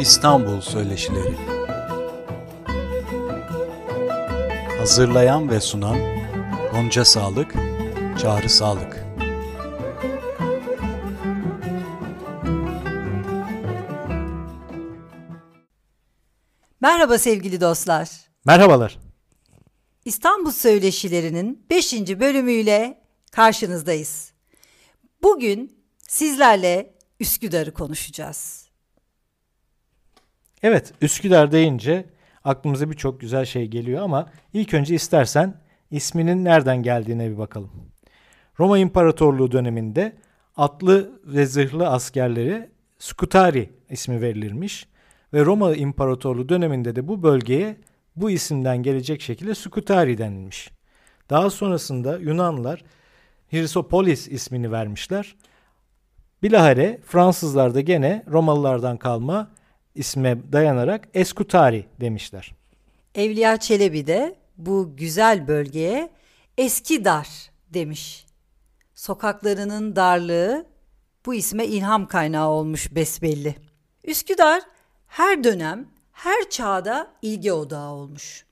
İstanbul Söyleşileri Hazırlayan ve sunan Gonca Sağlık, Çağrı Sağlık Merhaba sevgili dostlar. Merhabalar. İstanbul Söyleşilerinin 5. bölümüyle karşınızdayız. Bugün sizlerle Üsküdar'ı konuşacağız. Evet, Üsküdar deyince aklımıza birçok güzel şey geliyor ama ilk önce istersen isminin nereden geldiğine bir bakalım. Roma İmparatorluğu döneminde atlı ve zırhlı askerleri Scutari ismi verilirmiş ve Roma İmparatorluğu döneminde de bu bölgeye bu isimden gelecek şekilde Scutari denilmiş. Daha sonrasında Yunanlar Hrisopolis ismini vermişler. Bilahare Fransızlar da gene Romalılardan kalma isme dayanarak Eskutari demişler. Evliya Çelebi de bu güzel bölgeye eski dar demiş. Sokaklarının darlığı bu isme ilham kaynağı olmuş besbelli. Üsküdar her dönem, her çağda ilgi odağı olmuş.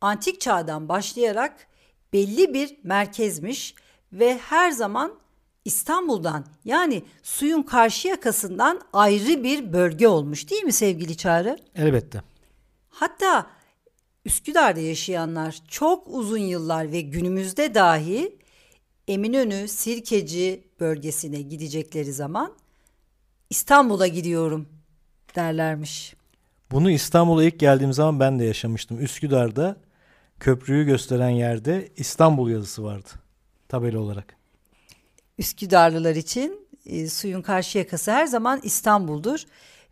Antik çağdan başlayarak belli bir merkezmiş ve her zaman İstanbul'dan yani suyun karşı yakasından ayrı bir bölge olmuş değil mi sevgili Çağrı? Elbette. Hatta Üsküdar'da yaşayanlar çok uzun yıllar ve günümüzde dahi Eminönü, Sirkeci bölgesine gidecekleri zaman İstanbul'a gidiyorum derlermiş. Bunu İstanbul'a ilk geldiğim zaman ben de yaşamıştım. Üsküdar'da köprüyü gösteren yerde İstanbul yazısı vardı tabela olarak. Üsküdarlılar için e, suyun karşı yakası her zaman İstanbul'dur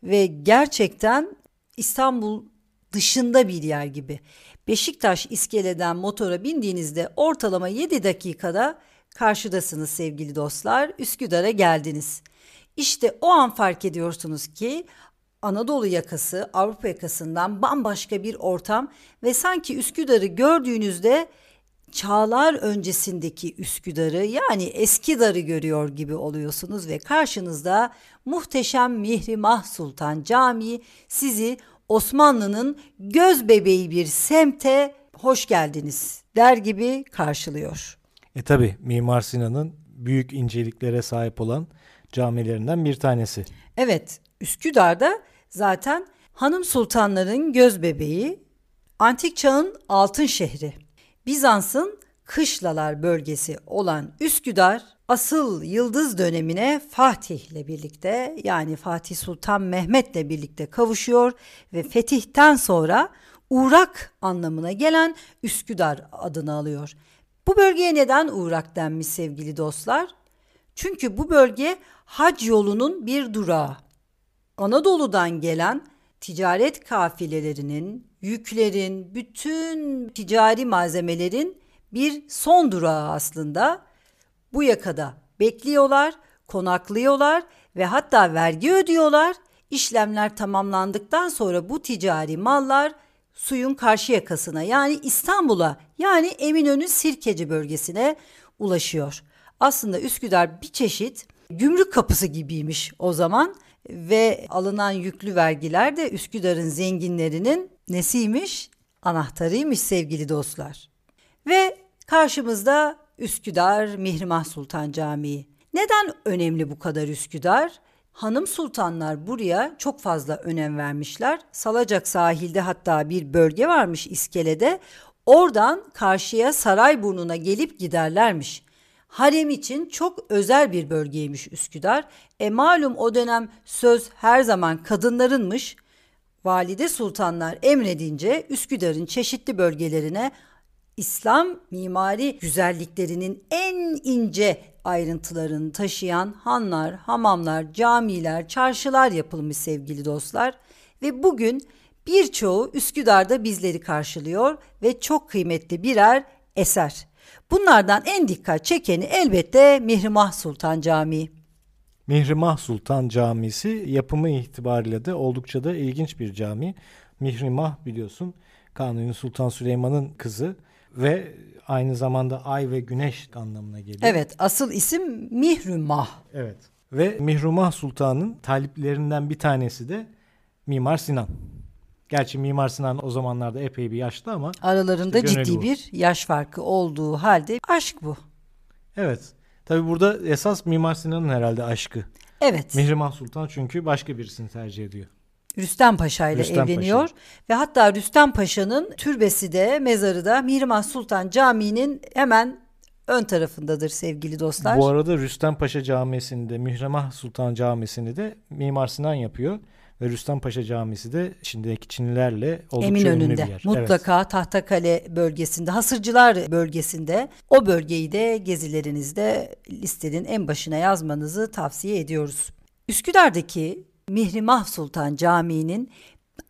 ve gerçekten İstanbul dışında bir yer gibi. Beşiktaş iskeleden motora bindiğinizde ortalama 7 dakikada karşıdasınız sevgili dostlar. Üsküdar'a geldiniz. İşte o an fark ediyorsunuz ki Anadolu yakası Avrupa yakasından bambaşka bir ortam ve sanki Üsküdar'ı gördüğünüzde çağlar öncesindeki Üsküdar'ı yani Eskidar'ı görüyor gibi oluyorsunuz ve karşınızda muhteşem Mihrimah Sultan Camii sizi Osmanlı'nın göz bebeği bir semte hoş geldiniz der gibi karşılıyor. E tabi Mimar Sinan'ın büyük inceliklere sahip olan camilerinden bir tanesi. Evet Üsküdar'da zaten hanım sultanların göz bebeği, antik çağın altın şehri. Bizans'ın Kışlalar bölgesi olan Üsküdar asıl yıldız dönemine Fatih ile birlikte yani Fatih Sultan Mehmet ile birlikte kavuşuyor ve fetihten sonra Uğrak anlamına gelen Üsküdar adını alıyor. Bu bölgeye neden Uğrak denmiş sevgili dostlar? Çünkü bu bölge hac yolunun bir durağı. Anadolu'dan gelen ticaret kafilelerinin, yüklerin, bütün ticari malzemelerin bir son durağı aslında. Bu yakada bekliyorlar, konaklıyorlar ve hatta vergi ödüyorlar. İşlemler tamamlandıktan sonra bu ticari mallar suyun karşı yakasına yani İstanbul'a yani Eminönü Sirkeci bölgesine ulaşıyor. Aslında Üsküdar bir çeşit gümrük kapısı gibiymiş o zaman ve alınan yüklü vergiler de Üsküdar'ın zenginlerinin nesiymiş? Anahtarıymış sevgili dostlar. Ve karşımızda Üsküdar Mihrimah Sultan Camii. Neden önemli bu kadar Üsküdar? Hanım sultanlar buraya çok fazla önem vermişler. Salacak sahilde hatta bir bölge varmış iskelede. Oradan karşıya Sarayburnu'na gelip giderlermiş. Harem için çok özel bir bölgeymiş Üsküdar. E malum o dönem söz her zaman kadınlarınmış. Valide sultanlar emredince Üsküdar'ın çeşitli bölgelerine İslam mimari güzelliklerinin en ince ayrıntılarını taşıyan hanlar, hamamlar, camiler, çarşılar yapılmış sevgili dostlar ve bugün birçoğu Üsküdar'da bizleri karşılıyor ve çok kıymetli birer eser. Bunlardan en dikkat çekeni elbette Mihrimah Sultan Camii. Mihrimah Sultan Camisi yapımı itibariyle de oldukça da ilginç bir cami. Mihrimah biliyorsun Kanuni Sultan Süleyman'ın kızı ve aynı zamanda ay ve güneş anlamına geliyor. Evet asıl isim Mihrumah. Evet ve Mihrumah Sultan'ın taliplerinden bir tanesi de Mimar Sinan. Gerçi Mimar Sinan o zamanlarda epey bir yaşlı ama Aralarında İşte ciddi bu. bir yaş farkı olduğu halde aşk bu. evet. Tabi burada esas Mimar Sinan'ın herhalde aşkı. Evet. Mihrimah Sultan çünkü başka birisini tercih ediyor. Rüstem Paşa ile Rüstem evleniyor ve hatta Rüstem Paşa'nın türbesi de mezarı da Mihrimah Sultan Camii'nin hemen ön tarafındadır sevgili dostlar. Bu arada Rüstem Paşa Camisi'nde, Mihrimah Sultan Camii'sini de Mimar Sinan yapıyor. Ve Rüstem Paşa Camisi de şimdiki Çinlilerle oldukça ünlü bir Eminönü'nde yer. Evet. mutlaka Tahtakale bölgesinde Hasırcılar bölgesinde o bölgeyi de gezilerinizde listenin en başına yazmanızı tavsiye ediyoruz. Üsküdar'daki Mihrimah Sultan Camii'nin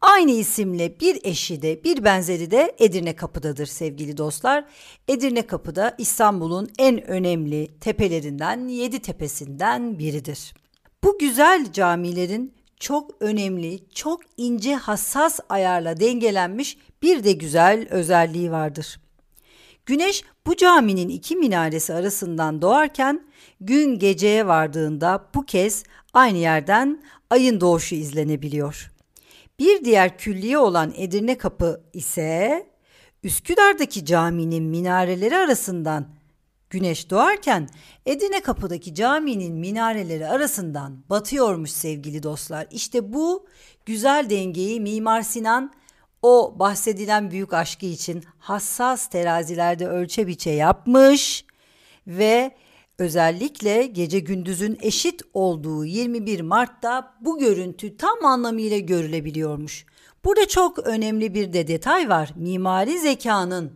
aynı isimle bir eşi de bir benzeri de Edirne Kapı'dadır sevgili dostlar. Edirne Kapı'da İstanbul'un en önemli tepelerinden yedi tepesinden biridir. Bu güzel camilerin çok önemli, çok ince hassas ayarla dengelenmiş bir de güzel özelliği vardır. Güneş bu caminin iki minaresi arasından doğarken gün geceye vardığında bu kez aynı yerden ayın doğuşu izlenebiliyor. Bir diğer külliye olan Edirne Kapı ise Üsküdar'daki caminin minareleri arasından güneş doğarken Edirne Kapı'daki caminin minareleri arasından batıyormuş sevgili dostlar. İşte bu güzel dengeyi Mimar Sinan o bahsedilen büyük aşkı için hassas terazilerde ölçe biçe yapmış ve özellikle gece gündüzün eşit olduğu 21 Mart'ta bu görüntü tam anlamıyla görülebiliyormuş. Burada çok önemli bir de detay var. Mimari zekanın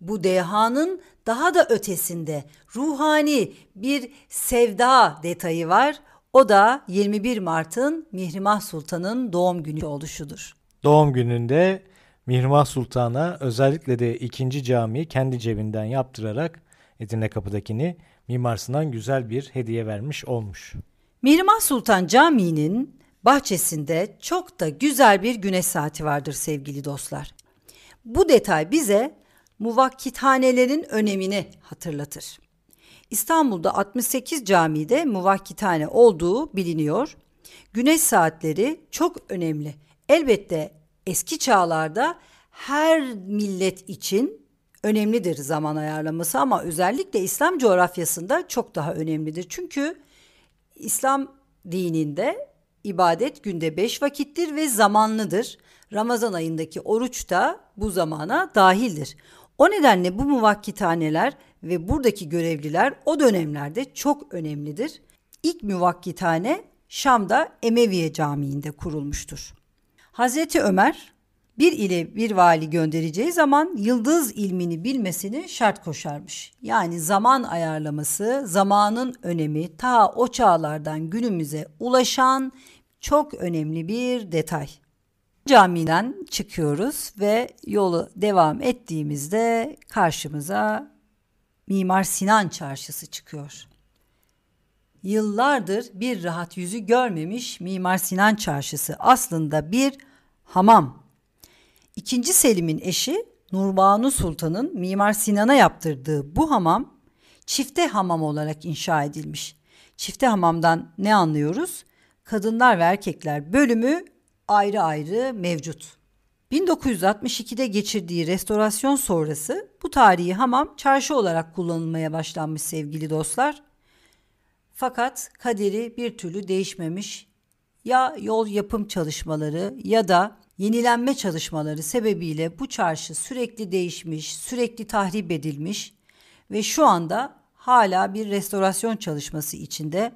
bu dehanın daha da ötesinde ruhani bir sevda detayı var. O da 21 Mart'ın Mihrimah Sultan'ın doğum günü oluşudur. Doğum gününde Mihrimah Sultan'a özellikle de ikinci camiyi kendi cebinden yaptırarak Edirne Kapı'dakini Mimar Sinan güzel bir hediye vermiş olmuş. Mihrimah Sultan Camii'nin bahçesinde çok da güzel bir güneş saati vardır sevgili dostlar. Bu detay bize muvakkithanelerin önemini hatırlatır. İstanbul'da 68 camide muvakkithane olduğu biliniyor. Güneş saatleri çok önemli. Elbette eski çağlarda her millet için önemlidir zaman ayarlaması ama özellikle İslam coğrafyasında çok daha önemlidir. Çünkü İslam dininde ibadet günde beş vakittir ve zamanlıdır. Ramazan ayındaki oruç da bu zamana dahildir. O nedenle bu muvakkithaneler ve buradaki görevliler o dönemlerde çok önemlidir. İlk muvakkithane Şam'da Emeviye Camii'nde kurulmuştur. Hazreti Ömer bir ile bir vali göndereceği zaman yıldız ilmini bilmesini şart koşarmış. Yani zaman ayarlaması, zamanın önemi ta o çağlardan günümüze ulaşan çok önemli bir detay. Camiden çıkıyoruz ve yolu devam ettiğimizde karşımıza Mimar Sinan Çarşısı çıkıyor. Yıllardır bir rahat yüzü görmemiş Mimar Sinan Çarşısı aslında bir hamam. İkinci Selim'in eşi Nurbanu Sultan'ın Mimar Sinan'a yaptırdığı bu hamam çifte hamam olarak inşa edilmiş. Çifte hamamdan ne anlıyoruz? Kadınlar ve erkekler bölümü ayrı ayrı mevcut. 1962'de geçirdiği restorasyon sonrası bu tarihi hamam çarşı olarak kullanılmaya başlanmış sevgili dostlar. Fakat kaderi bir türlü değişmemiş. Ya yol yapım çalışmaları ya da yenilenme çalışmaları sebebiyle bu çarşı sürekli değişmiş, sürekli tahrip edilmiş ve şu anda hala bir restorasyon çalışması içinde.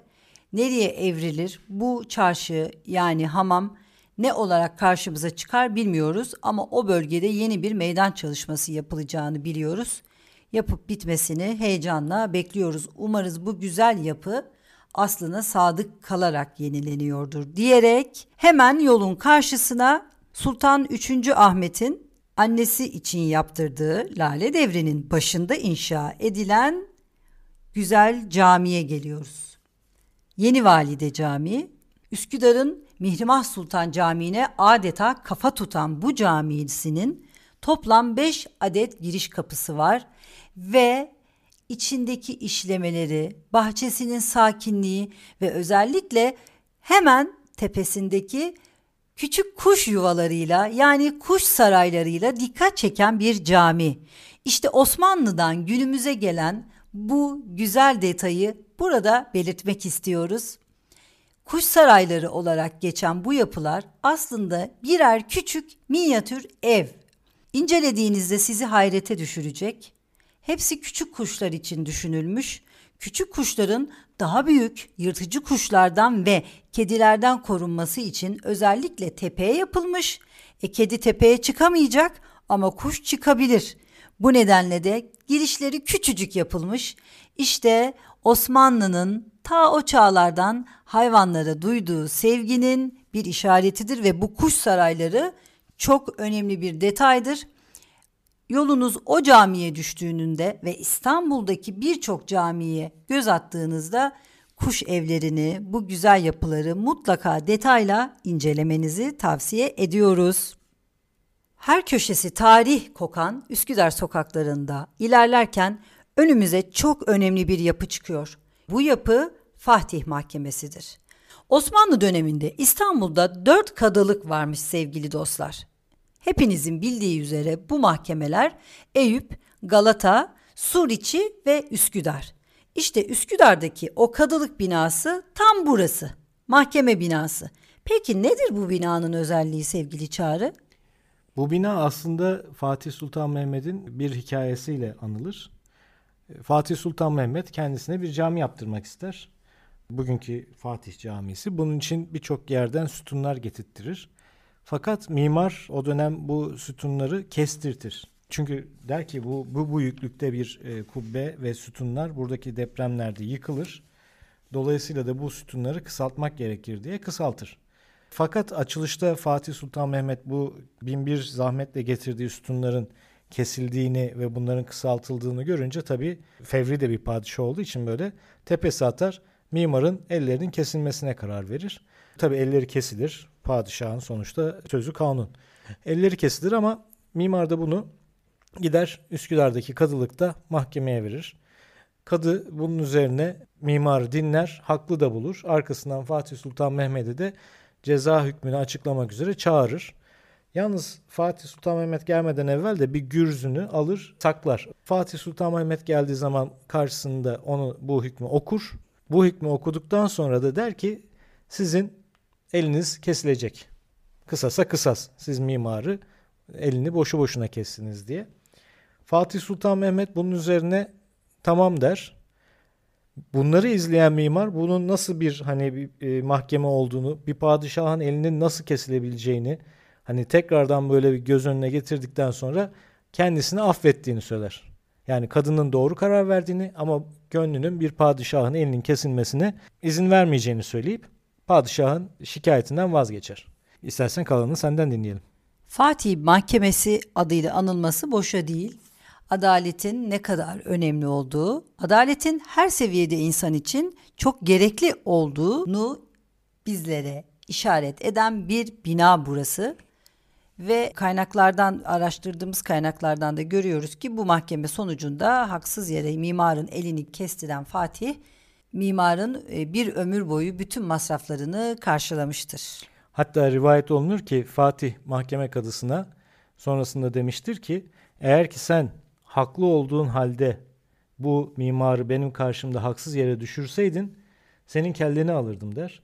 Nereye evrilir bu çarşı yani hamam ne olarak karşımıza çıkar bilmiyoruz ama o bölgede yeni bir meydan çalışması yapılacağını biliyoruz. Yapıp bitmesini heyecanla bekliyoruz. Umarız bu güzel yapı aslına sadık kalarak yenileniyordur diyerek hemen yolun karşısına Sultan 3. Ahmet'in annesi için yaptırdığı Lale Devri'nin başında inşa edilen güzel camiye geliyoruz. Yeni Valide Camii, Üsküdar'ın Mihrimah Sultan Camii'ne adeta kafa tutan bu camisinin toplam 5 adet giriş kapısı var ve içindeki işlemeleri, bahçesinin sakinliği ve özellikle hemen tepesindeki küçük kuş yuvalarıyla yani kuş saraylarıyla dikkat çeken bir cami. İşte Osmanlı'dan günümüze gelen bu güzel detayı burada belirtmek istiyoruz. Kuş sarayları olarak geçen bu yapılar aslında birer küçük minyatür ev. İncelediğinizde sizi hayrete düşürecek. Hepsi küçük kuşlar için düşünülmüş. Küçük kuşların daha büyük yırtıcı kuşlardan ve kedilerden korunması için özellikle tepeye yapılmış. E kedi tepeye çıkamayacak ama kuş çıkabilir. Bu nedenle de girişleri küçücük yapılmış. İşte Osmanlı'nın ta o çağlardan hayvanlara duyduğu sevginin bir işaretidir ve bu kuş sarayları çok önemli bir detaydır. Yolunuz o camiye düştüğünde ve İstanbul'daki birçok camiye göz attığınızda kuş evlerini, bu güzel yapıları mutlaka detayla incelemenizi tavsiye ediyoruz. Her köşesi tarih kokan Üsküdar sokaklarında ilerlerken önümüze çok önemli bir yapı çıkıyor. Bu yapı Fatih Mahkemesi'dir. Osmanlı döneminde İstanbul'da dört kadılık varmış sevgili dostlar. Hepinizin bildiği üzere bu mahkemeler Eyüp, Galata, Suriçi ve Üsküdar. İşte Üsküdar'daki o kadılık binası tam burası. Mahkeme binası. Peki nedir bu binanın özelliği sevgili Çağrı? Bu bina aslında Fatih Sultan Mehmet'in bir hikayesiyle anılır. Fatih Sultan Mehmet kendisine bir cami yaptırmak ister. Bugünkü Fatih Camisi. Bunun için birçok yerden sütunlar getirttirir. Fakat mimar o dönem bu sütunları kestirtir. Çünkü der ki bu bu büyüklükte bir e, kubbe ve sütunlar buradaki depremlerde yıkılır. Dolayısıyla da bu sütunları kısaltmak gerekir diye kısaltır. Fakat açılışta Fatih Sultan Mehmet bu binbir zahmetle getirdiği sütunların kesildiğini ve bunların kısaltıldığını görünce tabii fevri de bir padişah olduğu için böyle tepesi atar mimarın ellerinin kesilmesine karar verir. Tabii elleri kesilir. Padişahın sonuçta sözü kanun. Elleri kesilir ama mimar da bunu gider Üsküdar'daki kadılıkta mahkemeye verir. Kadı bunun üzerine mimarı dinler, haklı da bulur. Arkasından Fatih Sultan Mehmet'i de ceza hükmünü açıklamak üzere çağırır. Yalnız Fatih Sultan Mehmet gelmeden evvel de bir gürzünü alır, saklar. Fatih Sultan Mehmet geldiği zaman karşısında onu bu hükmü okur. Bu hükmü okuduktan sonra da der ki sizin eliniz kesilecek. Kısasa kısas. Siz mimarı elini boşu boşuna kestiniz diye. Fatih Sultan Mehmet bunun üzerine tamam der. Bunları izleyen mimar bunun nasıl bir hani bir e, mahkeme olduğunu, bir padişahın elinin nasıl kesilebileceğini hani tekrardan böyle bir göz önüne getirdikten sonra kendisini affettiğini söyler. Yani kadının doğru karar verdiğini ama gönlünün bir padişahın elinin kesilmesine izin vermeyeceğini söyleyip padişahın şikayetinden vazgeçer. İstersen kalanını senden dinleyelim. Fatih Mahkemesi adıyla anılması boşa değil. Adaletin ne kadar önemli olduğu, adaletin her seviyede insan için çok gerekli olduğunu bizlere işaret eden bir bina burası. Ve kaynaklardan araştırdığımız kaynaklardan da görüyoruz ki bu mahkeme sonucunda haksız yere mimarın elini kestiren Fatih mimarın e, bir ömür boyu bütün masraflarını karşılamıştır. Hatta rivayet olunur ki Fatih mahkeme kadısına sonrasında demiştir ki eğer ki sen haklı olduğun halde bu mimarı benim karşımda haksız yere düşürseydin senin kelleni alırdım der.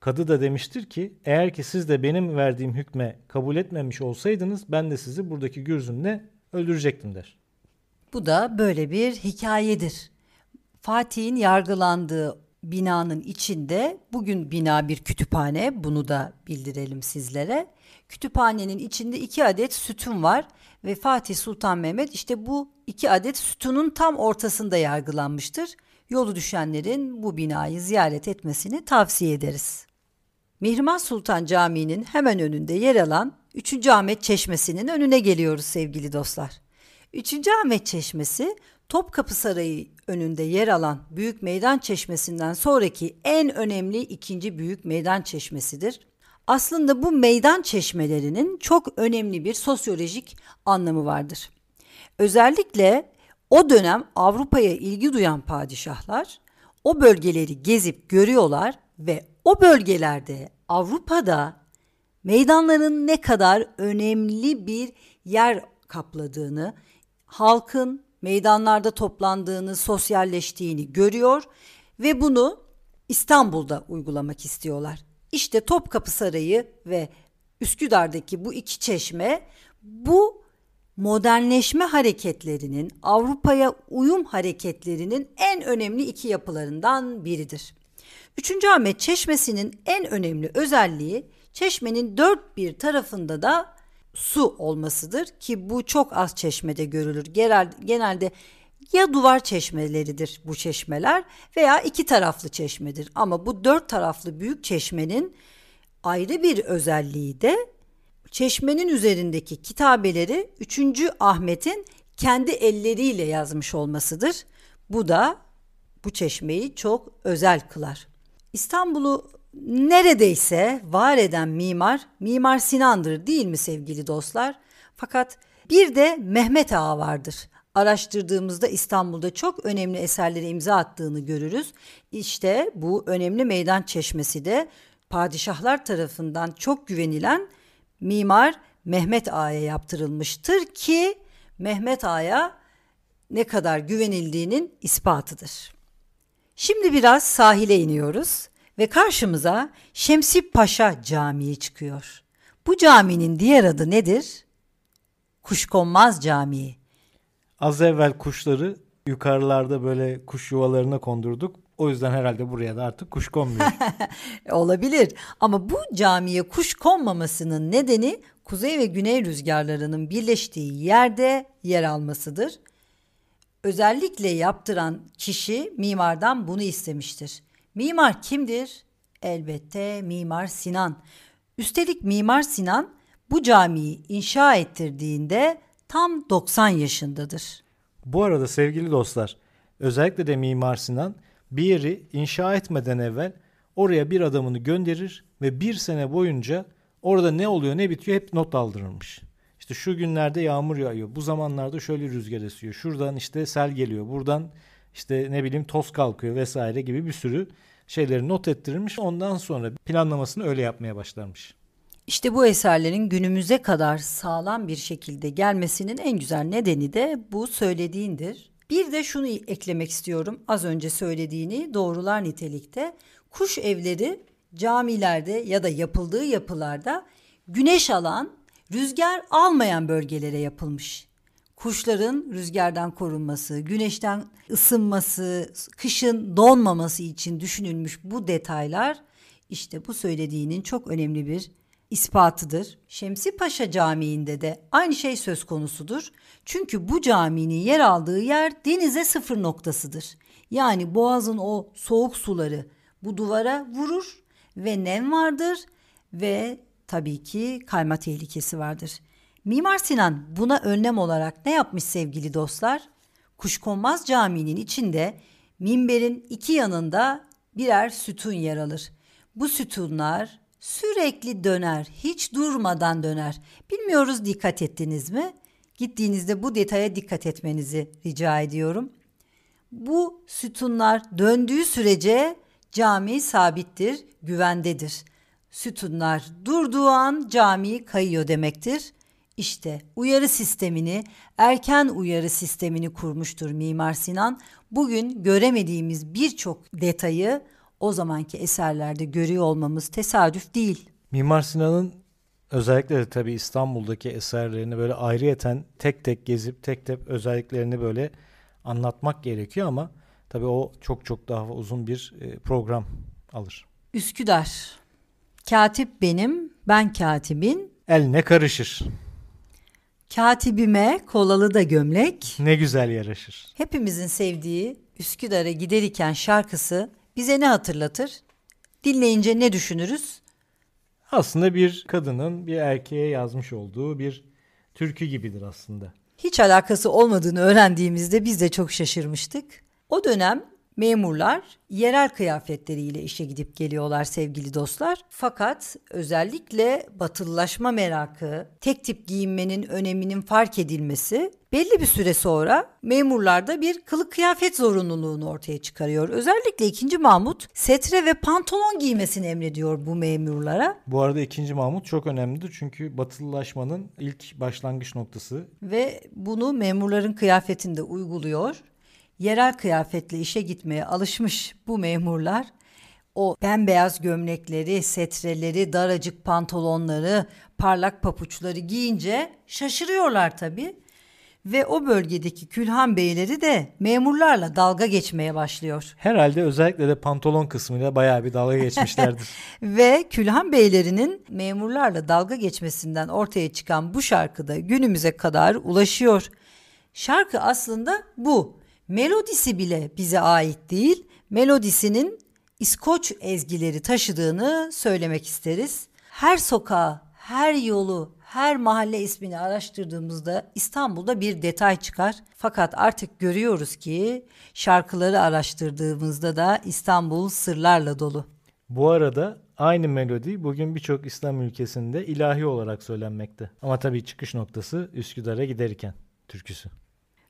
Kadı da demiştir ki eğer ki siz de benim verdiğim hükme kabul etmemiş olsaydınız ben de sizi buradaki gürzümle öldürecektim der. Bu da böyle bir hikayedir. Fatih'in yargılandığı binanın içinde bugün bina bir kütüphane bunu da bildirelim sizlere. Kütüphanenin içinde iki adet sütun var ve Fatih Sultan Mehmet işte bu iki adet sütunun tam ortasında yargılanmıştır. Yolu düşenlerin bu binayı ziyaret etmesini tavsiye ederiz. Mihrimah Sultan Camii'nin hemen önünde yer alan 3. Ahmet Çeşmesi'nin önüne geliyoruz sevgili dostlar. 3. Ahmet Çeşmesi Topkapı Sarayı önünde yer alan Büyük Meydan Çeşmesi'nden sonraki en önemli ikinci büyük meydan çeşmesidir. Aslında bu meydan çeşmelerinin çok önemli bir sosyolojik anlamı vardır. Özellikle o dönem Avrupa'ya ilgi duyan padişahlar o bölgeleri gezip görüyorlar ve o bölgelerde Avrupa'da meydanların ne kadar önemli bir yer kapladığını, halkın meydanlarda toplandığını, sosyalleştiğini görüyor ve bunu İstanbul'da uygulamak istiyorlar. İşte Topkapı Sarayı ve Üsküdar'daki bu iki çeşme bu modernleşme hareketlerinin, Avrupa'ya uyum hareketlerinin en önemli iki yapılarından biridir. Üçüncü Ahmet Çeşmesi'nin en önemli özelliği çeşmenin dört bir tarafında da su olmasıdır ki bu çok az çeşmede görülür. Genel, genelde ya duvar çeşmeleridir bu çeşmeler veya iki taraflı çeşmedir. Ama bu dört taraflı büyük çeşmenin ayrı bir özelliği de çeşmenin üzerindeki kitabeleri 3. Ahmet'in kendi elleriyle yazmış olmasıdır. Bu da bu çeşmeyi çok özel kılar. İstanbul'u neredeyse var eden mimar Mimar Sinan'dır değil mi sevgili dostlar? Fakat bir de Mehmet Ağa vardır. Araştırdığımızda İstanbul'da çok önemli eserlere imza attığını görürüz. İşte bu önemli meydan çeşmesi de padişahlar tarafından çok güvenilen mimar Mehmet Ağa'ya yaptırılmıştır ki Mehmet Ağa'ya ne kadar güvenildiğinin ispatıdır. Şimdi biraz sahile iniyoruz ve karşımıza Şemsi Paşa Camii çıkıyor. Bu caminin diğer adı nedir? Kuşkonmaz Camii. Az evvel kuşları yukarılarda böyle kuş yuvalarına kondurduk. O yüzden herhalde buraya da artık kuş konmuyor. Olabilir ama bu camiye kuş konmamasının nedeni kuzey ve güney rüzgarlarının birleştiği yerde yer almasıdır. Özellikle yaptıran kişi mimardan bunu istemiştir. Mimar kimdir? Elbette Mimar Sinan. Üstelik Mimar Sinan bu camiyi inşa ettirdiğinde tam 90 yaşındadır. Bu arada sevgili dostlar, özellikle de Mimar Sinan bir yeri inşa etmeden evvel oraya bir adamını gönderir ve bir sene boyunca orada ne oluyor ne bitiyor hep not aldırırmış. İşte şu günlerde yağmur yağıyor, bu zamanlarda şöyle rüzgar esiyor, şuradan işte sel geliyor, buradan işte ne bileyim toz kalkıyor vesaire gibi bir sürü şeyleri not ettirilmiş. Ondan sonra planlamasını öyle yapmaya başlarmış. İşte bu eserlerin günümüze kadar sağlam bir şekilde gelmesinin en güzel nedeni de bu söylediğindir. Bir de şunu eklemek istiyorum. Az önce söylediğini doğrular nitelikte. Kuş evleri camilerde ya da yapıldığı yapılarda güneş alan, rüzgar almayan bölgelere yapılmış. Kuşların rüzgardan korunması, güneşten ısınması, kışın donmaması için düşünülmüş bu detaylar işte bu söylediğinin çok önemli bir ispatıdır. Şemsi Paşa Camii'nde de aynı şey söz konusudur. Çünkü bu caminin yer aldığı yer denize sıfır noktasıdır. Yani boğazın o soğuk suları bu duvara vurur ve nem vardır ve tabii ki kayma tehlikesi vardır. Mimar Sinan buna önlem olarak ne yapmış sevgili dostlar? Kuşkonmaz Camii'nin içinde minberin iki yanında birer sütun yer alır. Bu sütunlar sürekli döner, hiç durmadan döner. Bilmiyoruz dikkat ettiniz mi? Gittiğinizde bu detaya dikkat etmenizi rica ediyorum. Bu sütunlar döndüğü sürece cami sabittir, güvendedir. Sütunlar durduğu an cami kayıyor demektir. İşte uyarı sistemini, erken uyarı sistemini kurmuştur Mimar Sinan. Bugün göremediğimiz birçok detayı o zamanki eserlerde görüyor olmamız tesadüf değil. Mimar Sinan'ın özellikle de tabii İstanbul'daki eserlerini böyle ayrıyeten tek tek gezip tek tek özelliklerini böyle anlatmak gerekiyor ama tabii o çok çok daha uzun bir e, program alır. Üsküdar. Katip benim, ben katibin. El ne karışır. Katibime kolalı da gömlek. Ne güzel yaraşır. Hepimizin sevdiği Üsküdar'a giderken şarkısı bize ne hatırlatır? Dinleyince ne düşünürüz? Aslında bir kadının bir erkeğe yazmış olduğu bir türkü gibidir aslında. Hiç alakası olmadığını öğrendiğimizde biz de çok şaşırmıştık. O dönem Memurlar yerel kıyafetleriyle işe gidip geliyorlar sevgili dostlar. Fakat özellikle batılılaşma merakı, tek tip giyinmenin öneminin fark edilmesi belli bir süre sonra memurlarda bir kılık kıyafet zorunluluğunu ortaya çıkarıyor. Özellikle 2. Mahmut setre ve pantolon giymesini emrediyor bu memurlara. Bu arada 2. Mahmut çok önemlidir çünkü batılılaşmanın ilk başlangıç noktası. Ve bunu memurların kıyafetinde uyguluyor yerel kıyafetle işe gitmeye alışmış bu memurlar o bembeyaz gömlekleri, setreleri, daracık pantolonları, parlak papuçları giyince şaşırıyorlar tabii. Ve o bölgedeki külhan beyleri de memurlarla dalga geçmeye başlıyor. Herhalde özellikle de pantolon kısmıyla bayağı bir dalga geçmişlerdir. Ve külhan beylerinin memurlarla dalga geçmesinden ortaya çıkan bu şarkı da günümüze kadar ulaşıyor. Şarkı aslında bu. Melodisi bile bize ait değil. Melodisinin İskoç ezgileri taşıdığını söylemek isteriz. Her sokağı, her yolu, her mahalle ismini araştırdığımızda İstanbul'da bir detay çıkar. Fakat artık görüyoruz ki şarkıları araştırdığımızda da İstanbul sırlarla dolu. Bu arada aynı melodi bugün birçok İslam ülkesinde ilahi olarak söylenmekte. Ama tabii çıkış noktası Üsküdar'a giderken türküsü.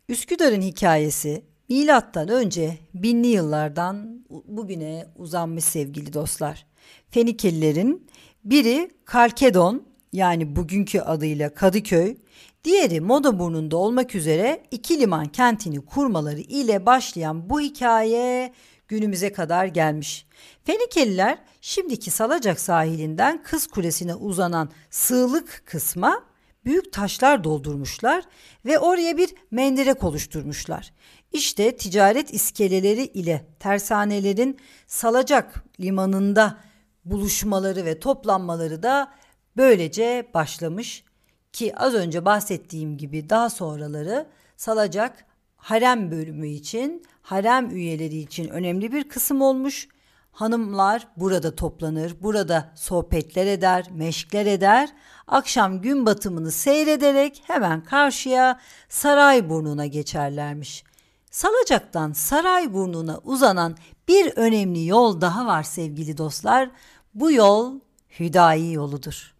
Üsküdar'ın hikayesi milattan önce binli yıllardan bugüne uzanmış sevgili dostlar. Fenikelilerin biri Kalkedon yani bugünkü adıyla Kadıköy, diğeri Modaburnu'nda olmak üzere iki liman kentini kurmaları ile başlayan bu hikaye günümüze kadar gelmiş. Fenikeliler şimdiki Salacak sahilinden Kız Kulesi'ne uzanan sığlık kısma büyük taşlar doldurmuşlar ve oraya bir menderek oluşturmuşlar. İşte ticaret iskeleleri ile tersanelerin Salacak limanında buluşmaları ve toplanmaları da böylece başlamış ki az önce bahsettiğim gibi daha sonraları Salacak harem bölümü için, harem üyeleri için önemli bir kısım olmuş. Hanımlar burada toplanır, burada sohbetler eder, meşkler eder. Akşam gün batımını seyrederek hemen karşıya saray burnuna geçerlermiş. Salacak'tan Sarayburnu'na uzanan bir önemli yol daha var sevgili dostlar. Bu yol Hüdayi yoludur.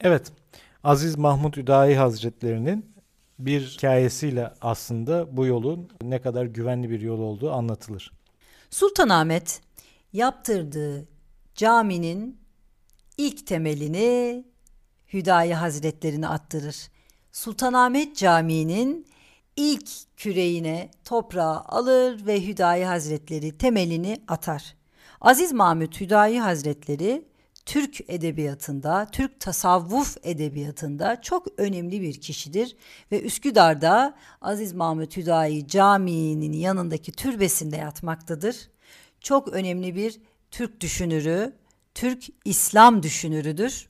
Evet, Aziz Mahmut Hüdayi Hazretlerinin bir hikayesiyle aslında bu yolun ne kadar güvenli bir yol olduğu anlatılır. Sultanahmet yaptırdığı caminin ilk temelini Hüdayi Hazretlerine attırır. Sultanahmet Camii'nin ilk küreğine toprağı alır ve Hüdayi Hazretleri temelini atar. Aziz Mahmut Hüdayi Hazretleri Türk edebiyatında, Türk tasavvuf edebiyatında çok önemli bir kişidir ve Üsküdar'da Aziz Mahmut Hüdayi Camii'nin yanındaki türbesinde yatmaktadır. Çok önemli bir Türk düşünürü, Türk İslam düşünürüdür.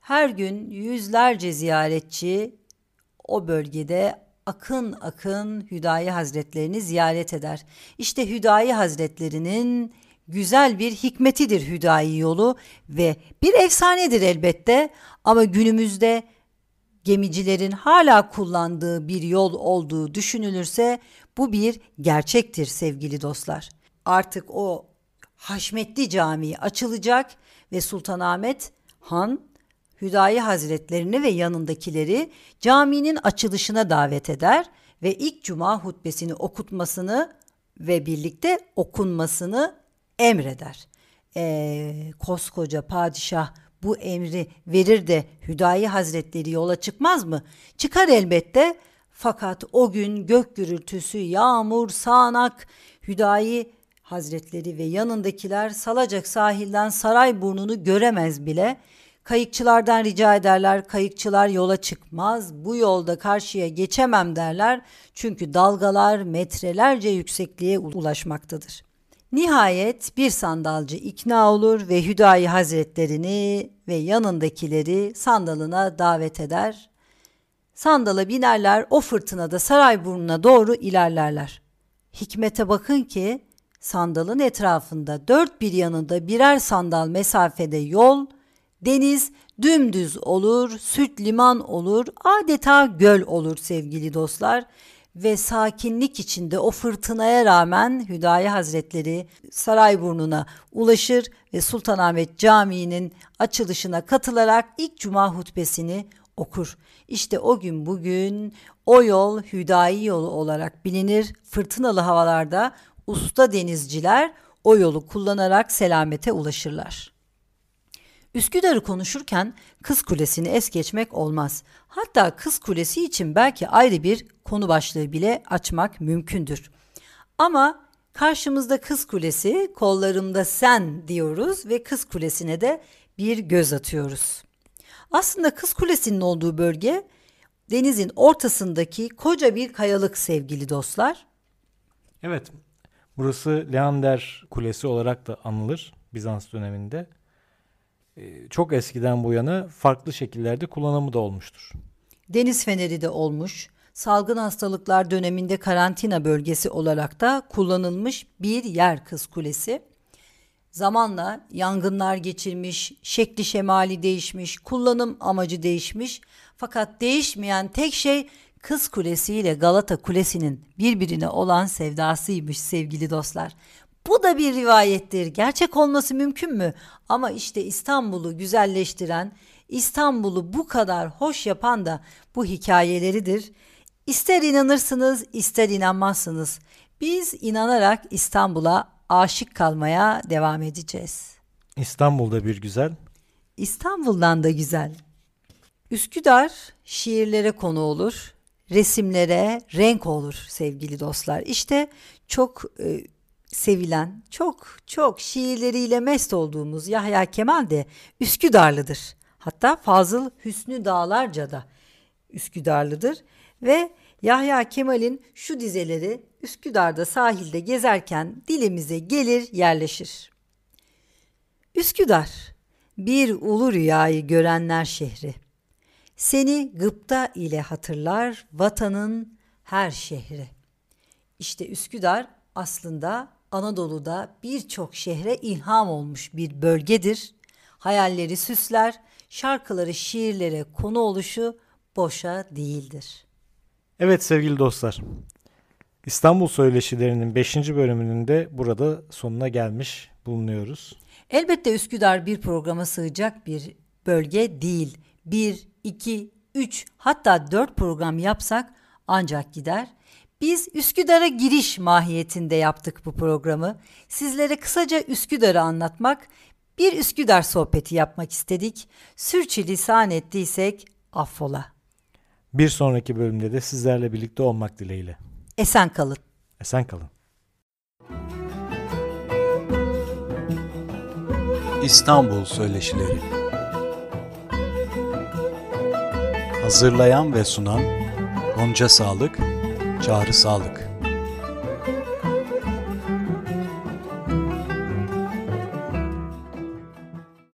Her gün yüzlerce ziyaretçi o bölgede akın akın Hüdayi Hazretlerini ziyaret eder. İşte Hüdayi Hazretlerinin güzel bir hikmetidir Hüdayi yolu ve bir efsanedir elbette ama günümüzde gemicilerin hala kullandığı bir yol olduğu düşünülürse bu bir gerçektir sevgili dostlar. Artık o Haşmetli Camii açılacak ve Sultanahmet Han Hüdayi Hazretlerini ve yanındakileri caminin açılışına davet eder ve ilk cuma hutbesini okutmasını ve birlikte okunmasını emreder. Ee, koskoca padişah bu emri verir de Hüdayi Hazretleri yola çıkmaz mı? Çıkar elbette fakat o gün gök gürültüsü, yağmur, sağanak, Hüdayi Hazretleri ve yanındakiler salacak sahilden saray burnunu göremez bile. Kayıkçılardan rica ederler. Kayıkçılar yola çıkmaz. Bu yolda karşıya geçemem derler. Çünkü dalgalar metrelerce yüksekliğe ulaşmaktadır. Nihayet bir sandalcı ikna olur ve Hüdayi Hazretlerini ve yanındakileri sandalına davet eder. Sandala binerler o fırtınada saray burnuna doğru ilerlerler. Hikmete bakın ki sandalın etrafında dört bir yanında birer sandal mesafede yol, Deniz dümdüz olur, süt liman olur, adeta göl olur sevgili dostlar ve sakinlik içinde o fırtınaya rağmen Hüdayi Hazretleri Sarayburnu'na ulaşır ve Sultanahmet Camii'nin açılışına katılarak ilk cuma hutbesini okur. İşte o gün bugün o yol Hüdayi yolu olarak bilinir. Fırtınalı havalarda usta denizciler o yolu kullanarak selamete ulaşırlar. Üsküdar'ı konuşurken Kız Kulesi'ni es geçmek olmaz. Hatta Kız Kulesi için belki ayrı bir konu başlığı bile açmak mümkündür. Ama karşımızda Kız Kulesi, kollarımda sen diyoruz ve Kız Kulesi'ne de bir göz atıyoruz. Aslında Kız Kulesi'nin olduğu bölge denizin ortasındaki koca bir kayalık sevgili dostlar. Evet, burası Leander Kulesi olarak da anılır Bizans döneminde. Ee, Çok eskiden bu yana farklı şekillerde kullanımı da olmuştur. Deniz feneri de olmuş. Salgın hastalıklar döneminde karantina bölgesi olarak da kullanılmış bir yer Kız Kulesi. Zamanla yangınlar geçirmiş, şekli şemali değişmiş, kullanım amacı değişmiş. Fakat değişmeyen tek şey Kız Kulesi ile Galata Kulesi'nin birbirine olan sevdasıymış sevgili dostlar. Bu da bir rivayettir. Gerçek olması mümkün mü? Ama işte İstanbul'u güzelleştiren, İstanbul'u bu kadar hoş yapan da bu hikayeleridir. İster inanırsınız, ister inanmazsınız. Biz inanarak İstanbul'a aşık kalmaya devam edeceğiz. İstanbul'da bir güzel. İstanbul'dan da güzel. Üsküdar şiirlere konu olur, resimlere renk olur sevgili dostlar. İşte çok e, sevilen, çok çok şiirleriyle mest olduğumuz Yahya Kemal de Üsküdarlıdır. Hatta Fazıl Hüsnü Dağlarca da Üsküdarlıdır ve Yahya Kemal'in şu dizeleri Üsküdar'da sahilde gezerken dilimize gelir yerleşir. Üsküdar, bir ulu rüyayı görenler şehri. Seni gıpta ile hatırlar vatanın her şehri. İşte Üsküdar aslında Anadolu'da birçok şehre ilham olmuş bir bölgedir. Hayalleri süsler, şarkıları şiirlere konu oluşu boşa değildir. Evet sevgili dostlar. İstanbul Söyleşilerinin 5. bölümünün de burada sonuna gelmiş bulunuyoruz. Elbette Üsküdar bir programa sığacak bir bölge değil. Bir, iki, üç hatta dört program yapsak ancak gider. Biz Üsküdar'a giriş mahiyetinde yaptık bu programı. Sizlere kısaca Üsküdar'ı anlatmak, bir Üsküdar sohbeti yapmak istedik. Sürçülisan ettiysek affola. Bir sonraki bölümde de sizlerle birlikte olmak dileğiyle. Esen kalın. Esen kalın. İstanbul Söyleşileri Hazırlayan ve sunan Gonca Sağlık, Çağrı Sağlık